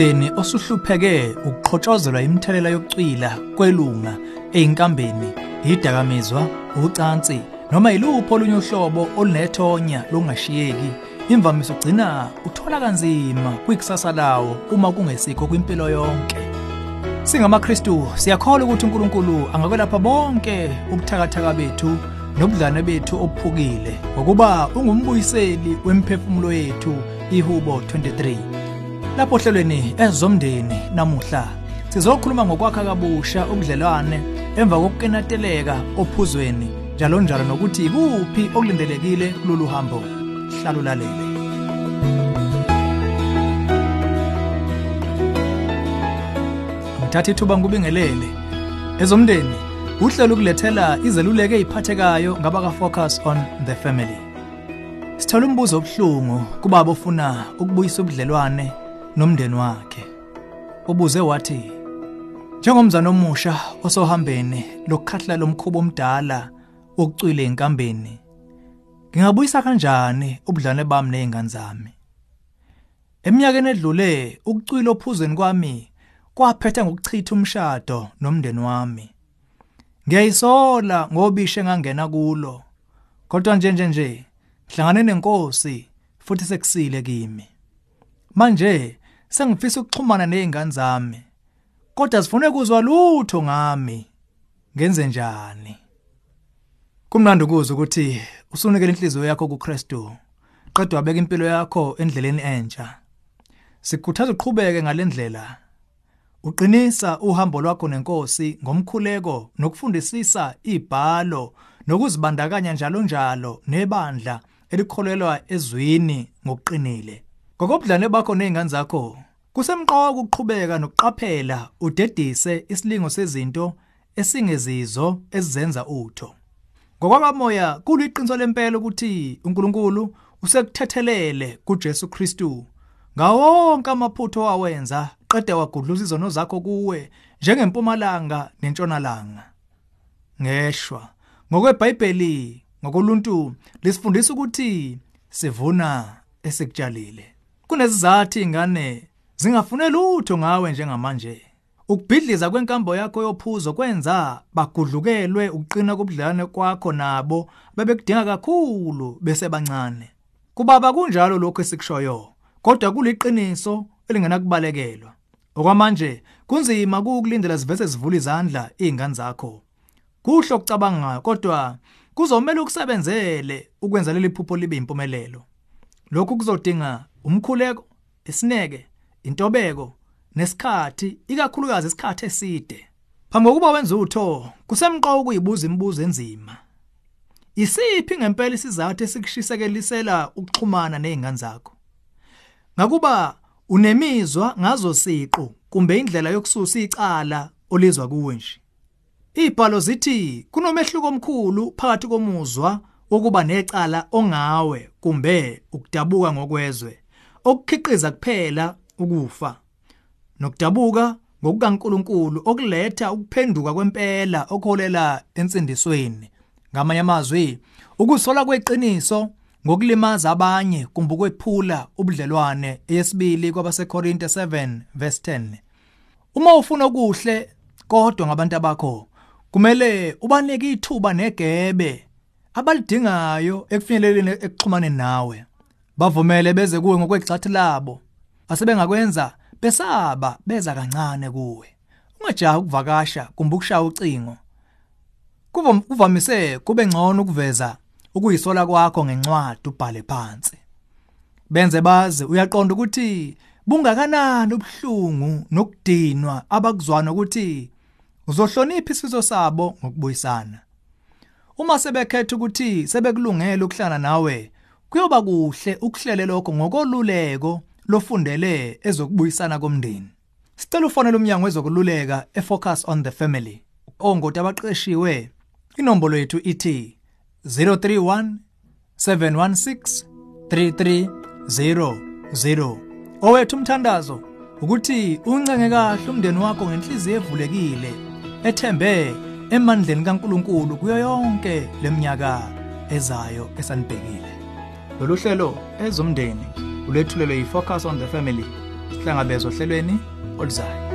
Umndeni osuhlupheke ukuxhotshozelwa imithelela yokucwila kwelunga einkambeni, idakamizwa, ucansi noma yiluphi olunye uhlobo olunethonya lokungashiyeki imvamisa ugcina uthola kanzima kwikusasa lawo uma kungesikho kwimpilo yonke. SingamaKristu siyakholwa ukuthi uNkulunkulu angakwelapha bonke ubuthakathaka bethu nobudlane bethu obuphukile ngokuba ungumbuyiseli wemphefumulo yethu ihubo 23. Lapho ohlelweni ezomndeni namuhla sizokhuluma ngokwakha kabusha ubudlelwane emva kokukenateleka ophuzweni njalo njalo nokuthi ikuphi okulindelekile kulolu hambo. Hlala ulalele. Ngithatha ithuba ngubingelele. Ezomndeni uhlelo ukulethela izeluleko eziphathekayo ngabaka focus on the family. Sithola umbuzo obuhlungu kubaba ofuna ukubuyisa ubudlelwane nomndeni wakhe. Ubuze wathi Njengomzana omusha osohambeni lokukhahla lomkhubo omdala wokucwila enkambeni ngingabuyisa kanjani ubudlane bami nezingane zami? Eminyakeni edlule ukucwila ophuzweni kwami kwaphetha ngokuchitha umshado nomndeni wami. Ngiyayisola ngobishe engangena kulo kodwa nje nje nje hlangane nenkosi futhi sekusile kimi. Manje sengifisa ukuxhumana nezingane zami kodwa sifune kuzwa lutho ngami. Ngenze njani? Kumnandi ukuzwa ukuthi usunikele inhliziyo yakho kuKristu qedwa wabeka impilo yakho endleleni entsha. Sikhuthaza uqhubeke ngalendlela uqinisa uhambo lwakho nenkosi ngomkhuleko nokufundisisa ibhalo nokuzibandakanya njalo njalo nebandla elikholelwa ezwini ngokuqinile. Ngokobudlane bakho nezingane zakho kusemqoka ukuqhubeka nokuqaphela udedise isilingo sezinto esingezizo ezizenza utho. Ngokwakamoya kuliqiniso lempela ukuthi uNkulunkulu usekuthethelele kuJesu Kristu ngawonke amaphutho awenza qede wagudluza izono zakho kuwe njengempumalanga nentshonalanga. Ngeshwa ngokweBhayibheli ngokoluntu lisifundisa ukuthi sivuna esikutshalile. Kunezizathu izingane zingafune lutho ngawe njengamanje. Ukubhidliza kwenkambo yakho yophuzo kwenza bagudlukelwe ukuqina kobudlane kwakho nabo bebekudinga kakhulu bese bancane kubaba kunjalo lokho esikushoyo kodwa kuliqiniso elingenakubalekela. Okwamanje kunzima ukukulindela zivese zivula izandla izingane zakho. Kuhle ukucabanga kodwa kuzomela ukusebenzele ukwenza leli phupho libe impumelelo lokhu kuzodinga umkhuleko isineke intobeko nesikhathi ikakhulukazi isikhathi eside. Phambi kokuba wenze utho kusemqoka ukuyibuza imibuzo enzima. Isiphi ngempela isizathu esikushisekelisela ukuxhumana nezingane zakho? Ngakuba unemizwa ngazo siqu kumbe indlela yokususa icala olizwa kuwe nje. Ibhalo zithi kunomehluko omkhulu phakathi komuzwa wokuba necala ongawe kumbe ukudabuka ngokwezwe. Okukhiqiza kuphela ukufa nokudabuka ngokukaNkuluNkulu okuletha ukuphenduka kwempela okholela ensindisweni. Ngamanye amazwi ukusola kweqiniso ngokulimaza abanye kumbe ukwephula ubudlelwane. Eyesibili kwabaseKorinte 7 verse 10 uma ufuna okuhle kodwa ngabantu abakho kumele ubanike ithuba negebe abalidingayo ekufinyeleleni ekuxhumaneni nawe bavumele beze kuwe ngokwegxathi labo. Asebengakwenza besaba beza kancane kuwe. Ungajaha ukuvakasha kumbe ukushaya ucingo. Kuvamise kube ngcono ukuveza ukuyisola kwakho ngencwadi ubhale phansi. Benze bazi uyaqonda ukuthi bungakanani ubuhlungu nokudinwa abakuzwana ukuthi uzohlonipha isifiso sabo ngokubuyisana. Uma sebekhetha ukuthi sebekulungele ukuhlala nawe kuyoba kuhle ukuhlele lokho ngokoluleko lofundele ezokubuyisana komndeni. Sicela ufonele umnyango wezokululeka efocus on the family. Ongoti abaqeshiwe inombolo yethu ithi 031 716 3300 owethu umthandazo ukuthi uncenge kahle umndeni wakho ngenhliziyo evulekile ethembe emandleni kaNkuluNkulu kuyo yonke leminyaka ezayo esanibhekile lolu hlelo ezomndeni ulethulelwe yifocus on the family sihlangabezwa ohlelweni oluzayo